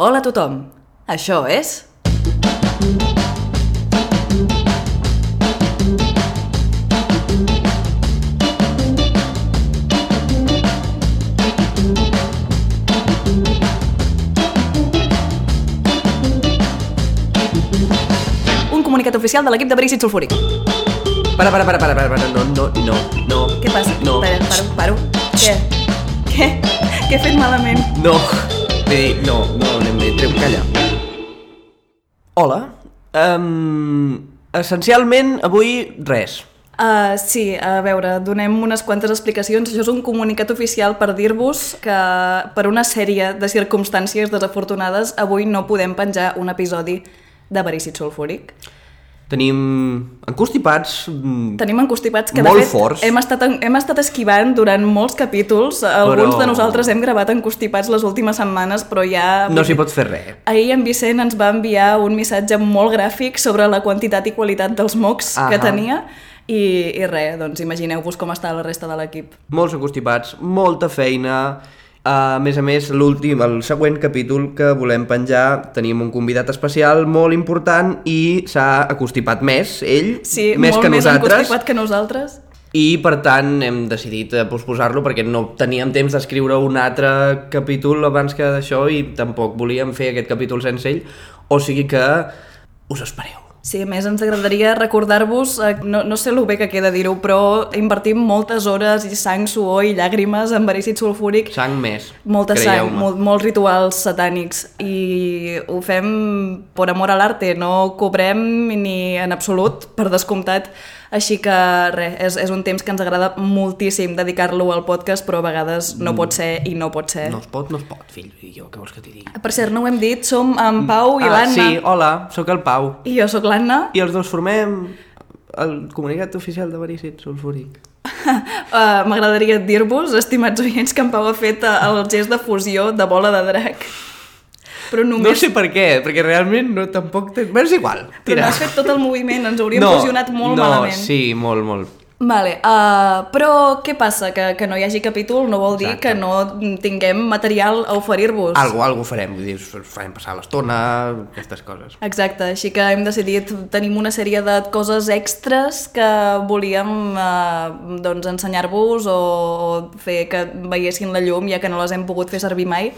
Hola a tothom, això és... Un comunicat oficial de l'equip de verícid sulfúric. Para, para, para, para, para, para, no, no, no, no. Què passa? No. Paro, paro, paro. Què? Què? Què he fet malament? No. Vull dir, no, no, anem bé, treu, calla. Hola. Um, essencialment, avui, res. Uh, sí, a veure, donem unes quantes explicacions. Això és un comunicat oficial per dir-vos que per una sèrie de circumstàncies desafortunades avui no podem penjar un episodi de verícid sulfúric. Tenim encostipats... mm, Tenim encostipats que, Molt de fet, forts. hem estat, hem estat esquivant durant molts capítols. Alguns Però- de nosaltres hem gravat encostipats les últimes setmanes, però ja... No s'hi pot fer res. Ahir en Vicent ens va enviar un missatge molt gràfic sobre la quantitat i qualitat dels mocs Ahà. que tenia i, i res, doncs imagineu-vos com està la resta de l'equip. Molts encostipats, molta feina... A més a més, l'últim, el següent capítol que volem penjar, tenim un convidat especial molt important i s'ha acostipat més, ell, Sí, més molt que més nosaltres. encostipat que nosaltres. I per tant hem decidit eh, posposar-lo perquè no teníem temps d'escriure un altre capítol abans que d'això i tampoc volíem fer aquest capítol sense ell, o sigui que us espereu. Sí, a més ens agradaria recordar-vos, eh, no, no sé el bé que queda dir-ho, però invertim moltes hores i sang, suor i llàgrimes en verícid sulfúric. Sang més, molta sang, molt, molts rituals satànics. I ho fem per amor a l'arte, no cobrem ni en absolut, per descomptat, així que res, és, és un temps que ens agrada moltíssim dedicar-lo al podcast, però a vegades no pot ser i no pot ser. No es pot, no es pot, fill, i jo què vols que t'hi digui? Per cert, no ho hem dit, som en Pau i ah, l'Anna. sí, hola, sóc el Pau. I jo sóc l'Anna. I els dos formem el comunicat oficial de verícid sulfúric. Uh, M'agradaria dir-vos, estimats oients, que en Pau ha fet eh, el gest de fusió de bola de drac. Però No només... sé per què, perquè realment no tampoc... Té... Bé, és igual, Però tira. no has fet tot el moviment, ens hauríem fusionat molt no, malament. sí, molt, molt. Vale, uh, però què passa? Que, que no hi hagi capítol no vol dir Exacte. que no tinguem material a oferir-vos. Algo, algo farem, vull dir, farem passar l'estona, aquestes coses. Exacte, així que hem decidit, tenim una sèrie de coses extres que volíem eh, doncs ensenyar-vos o, o fer que veiessin la llum ja que no les hem pogut fer servir mai.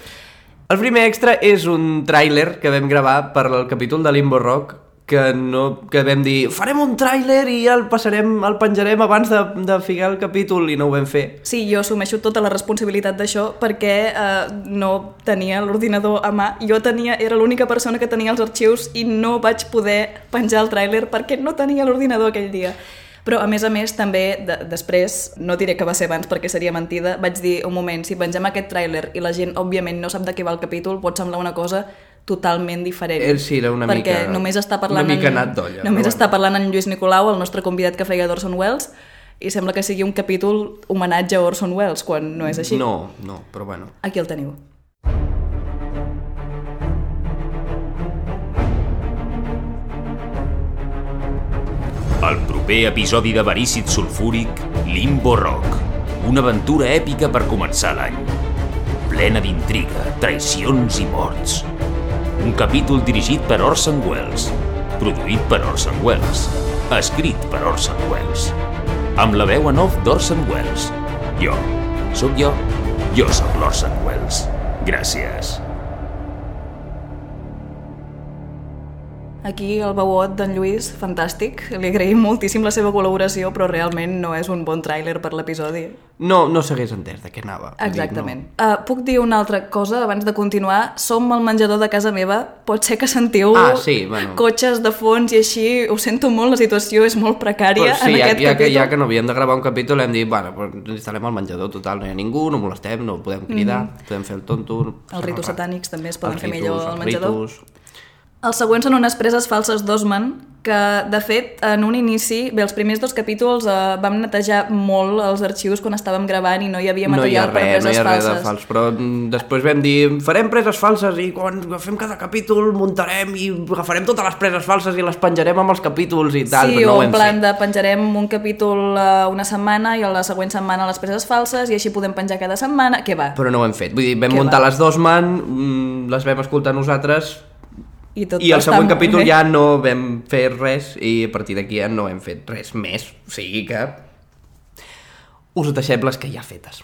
El primer extra és un tràiler que vam gravar per al capítol de Limbo Rock que, no, que vam dir farem un tràiler i el passarem, el penjarem abans de, de ficar el capítol i no ho vam fer. Sí, jo assumeixo tota la responsabilitat d'això perquè eh, no tenia l'ordinador a mà. Jo tenia, era l'única persona que tenia els arxius i no vaig poder penjar el tràiler perquè no tenia l'ordinador aquell dia. Però, a més a més, també, de, després, no diré que va ser abans perquè seria mentida, vaig dir, un moment, si pengem aquest tràiler i la gent, òbviament, no sap de què va el capítol, pot semblar una cosa totalment diferent. Eh, sí, era una perquè mica- només està parlant una mica en, anat d'olla, Només però està bueno. parlant en Lluís Nicolau, el nostre convidat que feia d'Orson Welles, i sembla que sigui un capítol homenatge a Orson Welles, quan no és així. No, no, però bueno. Aquí el teniu. El proper episodi de Verícid Sulfúric, Limbo Rock. Una aventura èpica per començar l'any. Plena d'intriga, traicions i morts. Un capítol dirigit per Orson Welles. Produït per Orson Welles. Escrit per Orson Welles. Amb la veu en off d'Orson Welles. Jo. Sóc jo. Jo sóc l'Orson Welles. Gràcies. Aquí el veuot d'en Lluís, fantàstic. Li agraïm moltíssim la seva col·laboració, però realment no és un bon tràiler per l'episodi. No, no s'hagués entès de què anava. Vull dir, Exactament. Uh, puc dir una altra cosa abans de continuar? Som al menjador de casa meva. Pot ser que sentiu Ah, sí, bueno. cotxes de fons i així. Ho sento molt, la situació és molt No? precària Pues sí, en ja, aquest ja, que, capítol. ja que no havíem de gravar un capítol hem dit, bueno, pues instal·lem al menjador total, no hi ha ningú, no molestem, no podem cridar, podem fer el tonto... no Els ritus satànics també es poden Els fer ritus, millor al menjador. ritus. Els següents són unes preses falses d'Osman, que, de fet, en un inici, bé, els primers dos capítols eh, vam netejar molt els arxius quan estàvem gravant i no hi havia No hi ha material per res, no preses hi ha res de fals, però mm, després vam dir farem preses falses i quan fem cada capítol muntarem i agafarem totes les preses falses i les penjarem amb els capítols i tal, sí, però no o en plan fet. de penjarem un capítol eh, una setmana i a la següent setmana les preses falses i així podem penjar cada setmana. Què va? Però no ho hem fet. Vull dir, vam Què muntar va? les dos man, mm, les vam escoltar nosaltres I, tot i el següent capítol bé. ja no vam fer res i a partir d'aquí ja no hem fet res més. O sigui que us deixem les que ja fetes.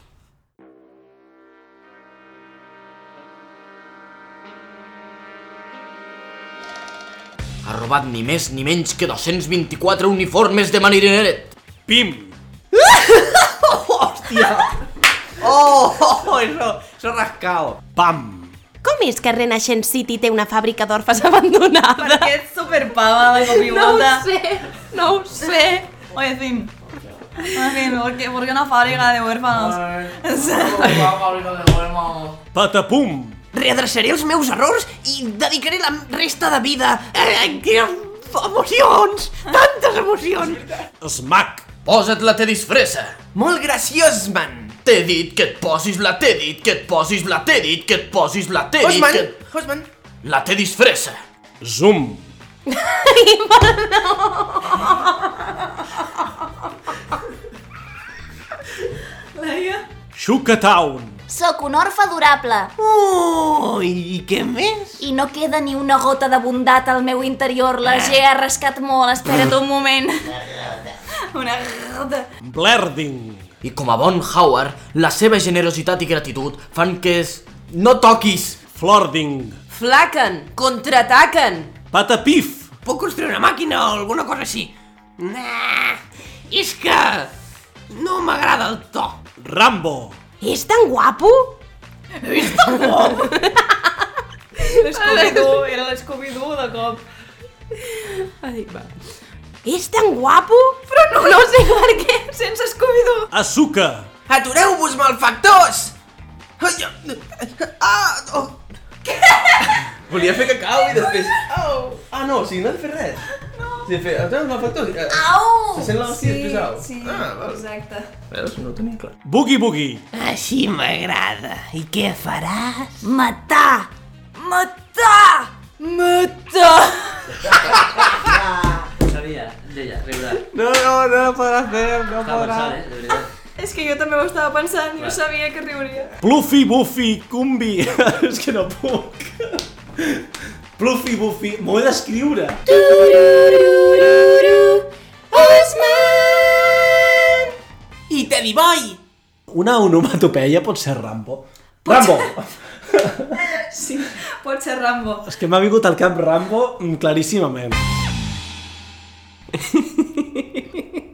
Ha robat ni més ni menys que 224 uniformes de marineret. Pim! Hòstia! Oh, oh, eso, eso rascao. Pam! Com és que Renaixent City té una fàbrica d'orfes abandonada? Perquè ets superpava de cop i No ho volta. sé, no ho sé. Oye, fin. En fin, ¿por qué, por qué una fábrica de huérfanos? Patapum! Readreçaré els meus errors i dedicaré la resta de vida a aquestes emocions! Tantes emocions! Smack! Posa't la te disfressa. Molt graciós, man! T'he dit que et posis la t'he dit que et posis la t'he dit que et posis la t'he dit Osman! que... Osman! La te disfressa. Zoom! Laia? Shukatown! Sóc un orfe durable Oh, i què més? i no queda ni una gota de bondat al meu interior. La G ha rascat molt, espera't un moment. Una gota. Blerding! I com a bon Howard, la seva generositat i gratitud fan que es... no toquis. Flording! Flaquen, contraataquen. Patapif! Puc construir una màquina o alguna cosa així? Nah, és que no m'agrada el to. Rambo! És tan guapo? L'Scooby-Doo, era l'Scooby-Doo de cop. Ai, va. És tan guapo? Però no, no sé per què. Sense Scooby-Doo. Azuka! Atureu-vos, malfactors! Ah, oh. Volia fer cacau i després... Au. Ah, no, o sigui, no he de fer res. No. Si he de fer... Atureu, malfactors. Au! Se sent l'hòstia i després au. Sí, Ah, val. exacte. Veus? No ho tenia clar. Boogie Boogie! Així m'agrada. I què faràs? Matar! Matar! Matar! Sabia, deia, riurà. No, no, no podrà fer, no Estava pensant, eh, de veritat. És que jo també ho estava pensant i jo sabia que riuria. Pluffy Buffy Cumbi! És que no puc. Pluffy Buffy... M'ho he d'escriure. I Teddy Boy! Una onomatopeia pot ser Rambo. Rambo! Sí, pot ser Rambo. És que m'ha vingut al cap Rambo mm, claríssimament.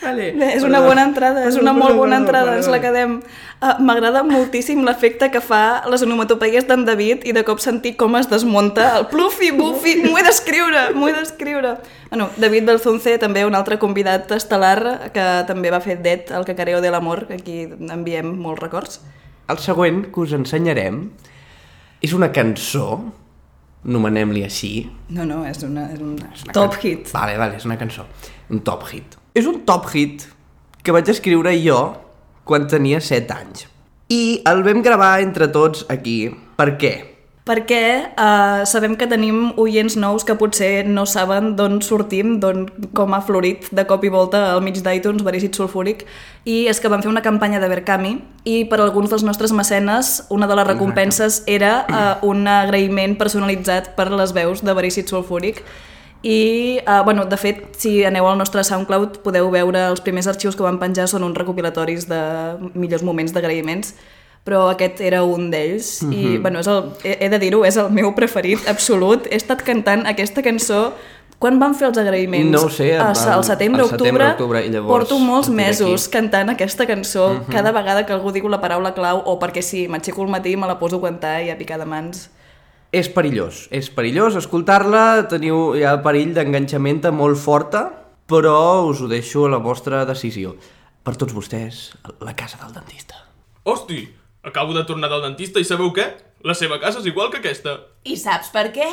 Vale. Bé, és una bona entrada, és una molt bona entrada, ens la quedem. Uh, M'agrada moltíssim l'efecte que fa les onomatopeies d'en David i de cop sentir com es desmunta el plufi, bufi, m'ho he d'escriure, m'ho he d'escriure. Bueno, David Belzunce, també un altre convidat estel·lar que també va fer Det, el cacareo de l'amor, que aquí enviem molts records. El següent que us ensenyarem és una cançó, nomenem-li així. No, no, és, una, és un Una top can- hit. Vale, vale, és una cançó. Un top hit. És un top hit que vaig escriure jo quan tenia 7 anys. I el vam gravar entre tots aquí. Per què? Perquè uh, sabem que tenim oients nous que potser no saben d'on sortim, d'on com ha florit de cop i volta al mig d'iTunes, Verícit Sulfúric, i és que vam fer una campanya de Berkami i per alguns dels nostres mecenes una de les recompenses era uh, un agraïment personalitzat per les veus de Verícit Sulfúric. I, uh, bueno, de fet, si aneu al nostre SoundCloud podeu veure els primers arxius que vam penjar són uns recopilatoris de millors moments d'agraïments però aquest era un d'ells i, Mhm. bueno, és el, he, he de dir-ho, és el meu preferit absolut. He estat cantant aquesta cançó quan van fer els agraïments? No ho sé, al, setembre, al setembre, octubre, octubre, i llavors, porto molts mesos d'aquí. cantant aquesta cançó Mhm. cada vegada que algú diu la paraula clau o perquè sí, m'aixeco al matí, me la poso a cantar i a picar de mans. És perillós, és perillós escoltar-la, teniu ja perill d'enganxament molt forta, però us ho deixo a la vostra decisió. Per tots vostès, la casa del dentista. Hosti, acabo de tornar del dentista i sabeu què? La seva casa és igual que aquesta. I saps per què?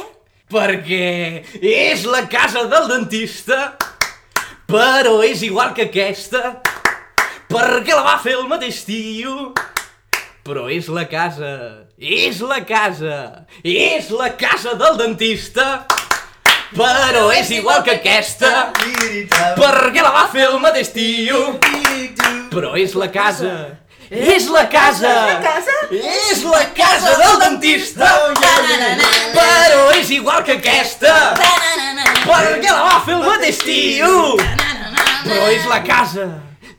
perquè és la casa del dentista, però és igual que aquesta, perquè la va fer el mateix tio, però és la casa, és la casa, és la casa del dentista, però és igual que aquesta, perquè la va fer el mateix tio, però és la casa, és la casa, és la casa del dentista, però és igual que aquesta, perquè la va fer el mateix tio, però és la casa,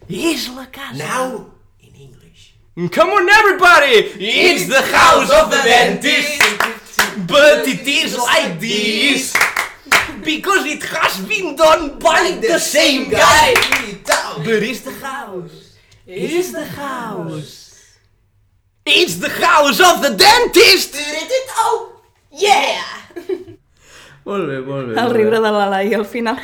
és la casa. Now, in English. Come on, everybody! It's the house of the dentist! But it is like this! Because it has been done by the same guy! But it's the house! It's the house! It's the house of the dentist! Yeah! Molt bé, molt bé. El riure de l'Alai al final.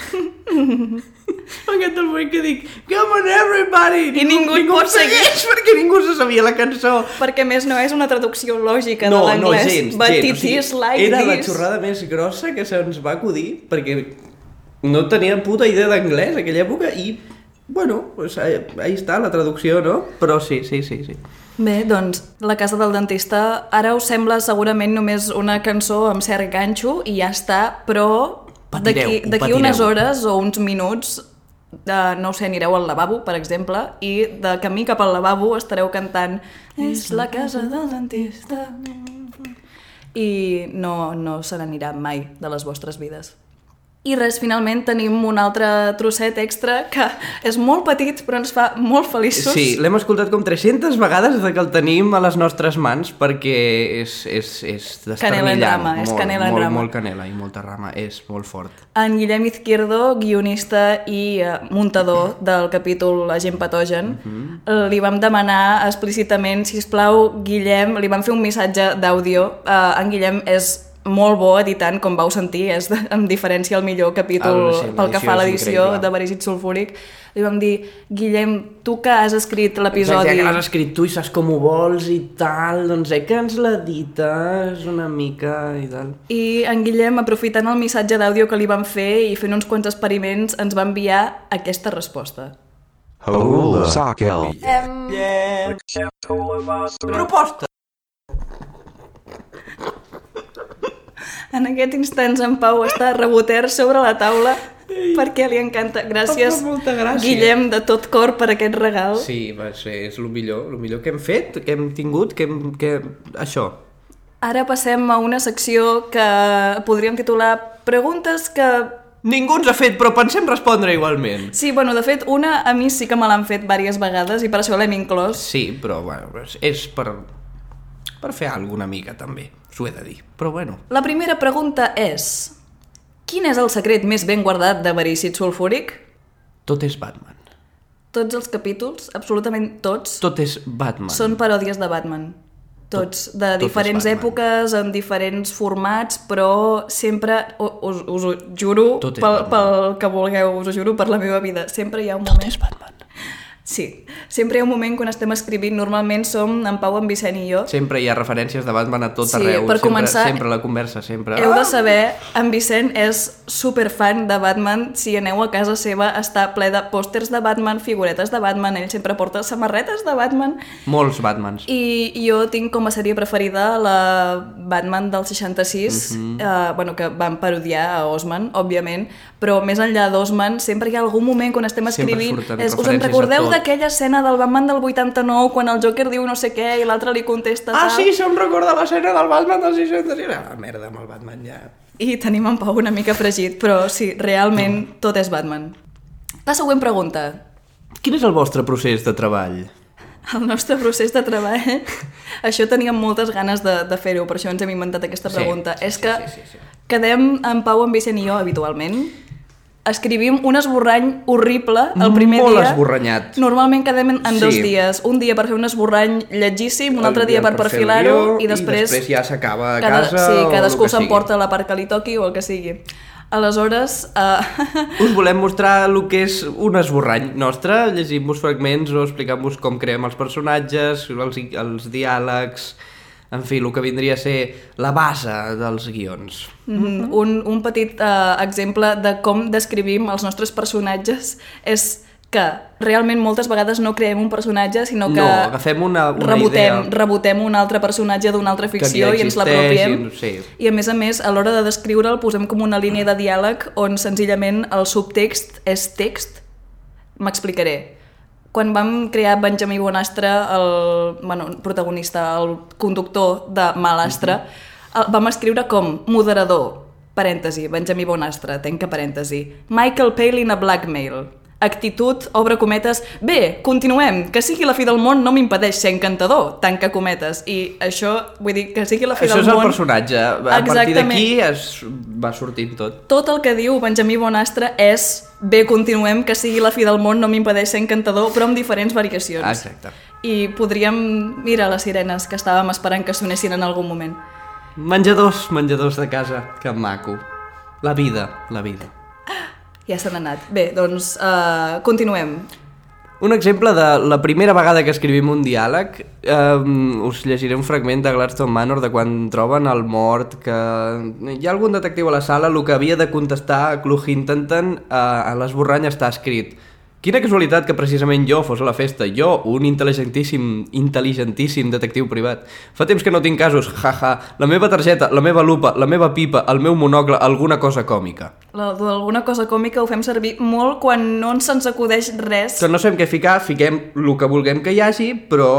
M'encanta el moment que dic Come on, everybody! I ningú hi pot seguir. segueix perquè ningú se sabia la cançó. Perquè a més no és una traducció lògica no, de no, l'anglès. gens, But gens. it O sigui, is like era la this. xorrada més grossa que se'ns va acudir perquè no tenia puta idea d'anglès aquella època i, bueno, pues ahí, ahí està la traducció, no? Però sí, sí, sí, sí. Bé, doncs, La casa del dentista ara us sembla segurament només una cançó amb cert ganxo i ja està, però d'aquí unes hores o uns minuts de, no ho sé, anireu al lavabo, per exemple, i de camí cap al lavabo estareu cantant És la casa del dentista i no, no se n'anirà mai de les vostres vides. I res, finalment tenim un altre trosset extra que és molt petit però ens fa molt feliços. Sí, l'hem escoltat com 300 vegades des que el tenim a les nostres mans perquè és, és, és Canela en desternillant. rama, és molt, canela en molt, rama. Molt canela i molta rama, és molt fort. En Guillem Izquierdo, guionista i eh, muntador del capítol Agent Patogen, eh, li vam demanar explícitament, si plau, Guillem, li vam fer un missatge d'àudio. Eh, en Guillem és molt bo editant, com vau sentir, és de, amb diferència el millor capítol El- sí, pel que fa a l'edició de Verícit Sulfúric. Li vam dir, Guillem, tu que has escrit l'episodi... ja que l'has escrit tu i saps com ho vols i tal, doncs eh, que ens l'edites una mica i tal. I en Guillem, aprofitant el missatge d'àudio que li vam fer i fent uns quants experiments, ens va enviar aquesta resposta. Hola. Sakel. Proposta! En aquest instants en Pau està reboter sobre la taula perquè li encanta. Gràcies, gràcia. Guillem, de tot cor per aquest regal. Sí, va ser, és el millor, el millor que hem fet, que hem tingut, que hem... Que... Això. Ara passem a una secció que podríem titular Preguntes que... Ningú ens ha fet, però pensem respondre igualment. Sí, bueno, de fet, una a mi sí que me l'han fet diverses vegades i per això l'hem inclòs. Sí, però bueno, és per, per fer alguna mica també, s'ho he de dir. Però bueno, La primera pregunta és... Quin és el secret més ben guardat de Verícit Sulfúric? tot és Batman. Tots els capítols, absolutament tots, Tot és Batman. Són paròdies de Batman. Tots, de tot diferents èpoques, en diferents formats, però sempre, us, us ho juro, Tot pel, pel que vulgueu, us ho juro per la meva vida, sempre hi ha un moment... és Batman. Sí, sempre hi ha un moment quan estem escrivint, normalment som en Pau, en Vicent i jo, Sempre hi ha referències de Batman a tot Sí, arreu. per sempre, començar- Sempre la conversa, sempre. Heu de saber, en Vicent és superfan de Batman. Si aneu a casa seva, està ple de pòsters de Batman, figuretes de Batman, ell sempre porta samarretes de Batman. Molts Batmans. I jo tinc com a sèrie preferida la Batman del 66, Mhm. eh, bueno, que van parodiar a Osman, òbviament, però més enllà d'Osman sempre hi ha algun moment quan estem escrivint és, us en recordeu d'aquella escena del Batman del 89 quan el Joker diu no sé què i l'altre li contesta Ah, tal? sí, se'm recorda l'escena del Batman del 66. Ah, merda, amb el Batman ja. I tenim en Pau una mica fregit, però sí, realment Mm. tot és Batman. La següent pregunta. Quin és el vostre procés de treball? El nostre procés de treball... això teníem moltes ganes de, de fer-ho, per això ens hem inventat aquesta Sí, pregunta. sí, és sí, que sí, sí, sí. quedem en Pau, en Vicent i jo habitualment, escrivim un esborrany horrible el primer Molt dia. esborranyat. Normalment quedem en, en Sí. dos dies. Un dia per fer un esborrany lletgíssim, un altre El dia per perfilar-ho i després... I després ja s'acaba a cada, casa Sí, o cadascú s'emporta la part que li toqui o el que sigui. Aleshores, uh, Us volem mostrar el que és un esborrany nostre, llegim-vos fragments o explicant-vos com creem els personatges, els, els diàlegs, en fi, el que vindria a ser la base dels guions. Mm -hmm. un, un petit uh, exemple de com descrivim els nostres personatges és que realment moltes vegades no creem un personatge, sinó que No, agafem una- una rebotem, idea. rebotem un altre personatge d'una altra ficció ja i ens l'apropiem. i- sí. I a més a més, a l'hora de descriure'l posem com una línia de diàleg on senzillament el subtext és text. M'explicaré. Quan vam crear Benjamí Bonastre, el bueno, protagonista, el conductor de Malastre, el vam escriure com moderador, parèntesi, Benjamí Bonastre, tenca parèntesi, Michael Palin a blackmail, actitud, obre cometes, bé, continuem, que sigui la fi del món no m'impedeix ser encantador, tanca cometes, i això, vull dir, que sigui la fi Això del és el món... personatge. A partir Exactament. d'aquí es va sortint tot. Tot el que diu Benjamí Bonastre és bé, continuem, que sigui la fi del món no m'impedeix ser encantador, però amb diferents variacions. Exacte. I podríem mirar les sirenes que estàvem esperant que sonessin en algun moment. Menjadors, menjadors de casa, que maco. La vida, la vida. Ja se n'ha anat. Bé, doncs uh, continuem. Un exemple de la primera vegada que escrivim un diàleg, eh, us llegiré un fragment de Gladstone Manor de quan troben el mort, que hi ha algun detectiu a la sala, el que havia de contestar Clue Hintonton eh, a l'esborrany està escrit Quina casualitat que precisament jo fos a la festa, jo, un intel·ligentíssim, intel·ligentíssim detectiu privat. Fa temps que no tinc casos, jaja, la meva targeta, la meva lupa, la meva pipa, el meu monocle, alguna cosa còmica. D'alguna cosa còmica ho fem servir molt quan no ens se'ns acudeix res. que no sabem què ficar, fiquem el que vulguem que hi hagi, però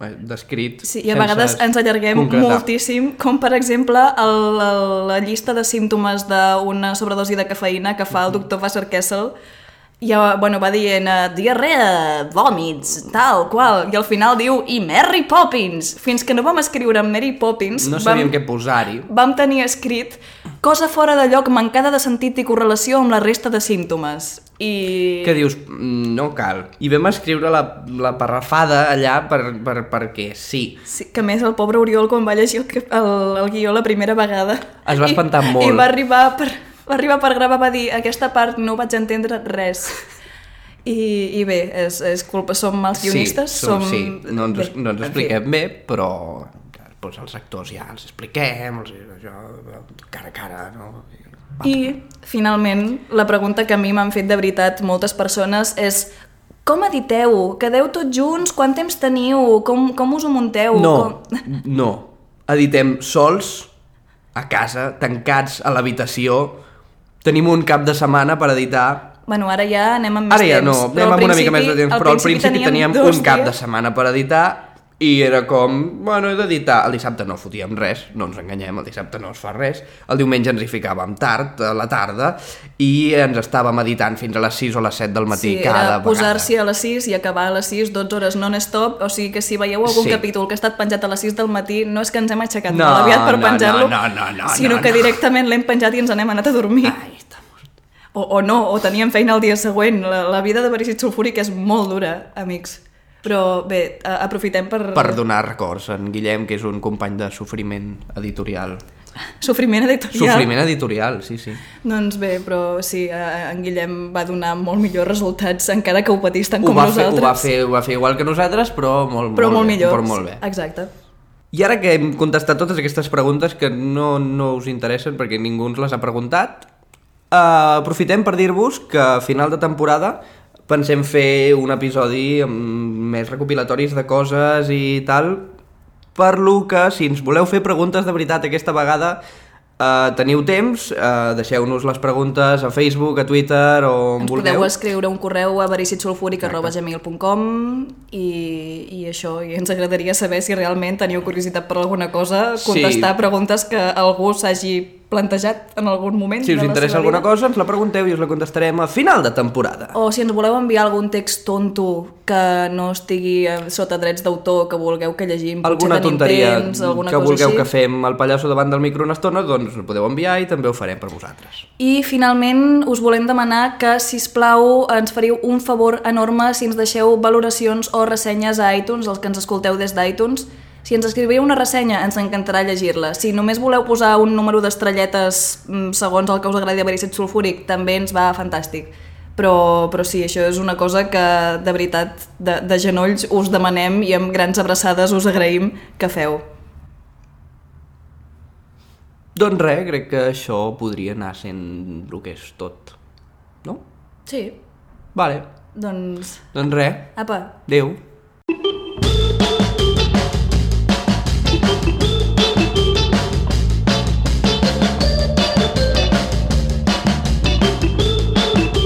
eh, descrit Sí, i a vegades ens allarguem concretar. moltíssim, com per exemple el, el, la llista de símptomes d'una sobredosi de cafeïna que fa el doctor Vassar Kessel ja, bueno, va dient uh, diarrea, vòmits, tal, qual, i al final diu i Mary Poppins, fins que no vam escriure Mary Poppins No sabíem vam, què posar-hi. vam tenir escrit cosa fora de lloc mancada de sentit i correlació amb la resta de símptomes i... Que dius, "Mm, no cal. I vam escriure la, la parrafada allà per, per, perquè sí. Sí, que més el pobre Oriol quan va llegir el, el, el guió la primera vegada Es va espantar i, molt. i va arribar per, va arribar per gravar va dir aquesta part no vaig entendre res i, i bé, és, és culpa som els guionistes sí, som, som... sí. no ens, bé, no ens en fi. expliquem bé, però doncs els actors ja els expliquem, els, això, cara a cara, no? I, finalment, la pregunta que a mi m'han fet de veritat moltes persones és com editeu? Quedeu tots junts? Quant temps teniu? Com, com us ho munteu? No, Com... no. Editem sols, a casa, tancats a l'habitació. Tenim un cap de setmana per editar Bueno, ara ja anem amb més Ara ja temps. no, però anem amb una mica més de temps, al però al principi teníem dos un cap de dies. setmana per editar i era com, bueno, he d'editar. El dissabte no fotíem res, no ens enganyem, el dissabte no es fa res. El diumenge ens hi ficàvem tard, a la tarda, i ens estàvem editant fins a les 6 o les 7 del matí Sí, cada era vegada. posar-s'hi a les 6 i acabar a les 6, 12 hores non-stop, o sigui que si veieu algun Sí. capítol que ha estat penjat a les 6 del matí, no és que ens hem aixecat No, molt aviat per no, penjar-lo, no, no, no, no, sinó no, que no. directament l'hem penjat i ens n'hem anat a dormir. Ai. O, o no, o teníem feina el dia següent. La, la vida de Verícit Sulfúric és molt dura, amics. Però bé, a- aprofitem per... Per donar records en Guillem, que és un company de sofriment editorial. Sofriment editorial. Sofriment editorial, sí, sí. Doncs bé, però sí, en Guillem va donar molt millors resultats, encara que ho patís tant Ho com va, fer, nosaltres. ho, va fer, ho va fer igual que nosaltres, però molt, però molt, bé, millor. Però molt bé. Exacte. I ara que hem contestat totes aquestes preguntes que no, no us interessen perquè ningú ens les ha preguntat, uh, aprofitem per dir-vos que a final de temporada pensem fer un episodi amb més recopilatoris de coses i tal, per lo que si ens voleu fer preguntes de veritat aquesta vegada Uh, teniu temps, uh, deixeu-nos les preguntes a Facebook, a Twitter o on Ens vulgueu. podeu escriure un correu a vericitsulfúric.gmail.com i, i això, i ens agradaria saber si realment teniu curiositat per alguna cosa, contestar Sí. preguntes que algú s'hagi plantejat en algun moment Si us interessa alguna vida. cosa, ens la pregunteu i us la contestarem a final de temporada. O si ens voleu enviar algun text tonto que no estigui eh, sota drets d'autor, que vulgueu que llegim, alguna tonteria temps, alguna que cosa vulgueu així. que fem el pallasso davant del micro una estona, doncs ho podeu enviar i també ho farem per vosaltres. I finalment us volem demanar que, si us plau, ens fariu un favor enorme si ens deixeu valoracions o ressenyes a iTunes, els que ens escolteu des d'iTunes. Si ens escriviu una ressenya, ens encantarà llegir-la. Si només voleu posar un número d'estrelletes mm, segons el que us agradi a Verícit Sulfúric, també ens va fantàstic. Però, però sí, això és una cosa que de veritat, de, de genolls, us demanem i amb grans abraçades us agraïm que feu. Doncs res, crec que això podria anar sent el que és tot. No? Sí, Vale. doncs... Doncs res. Apa, Adéu.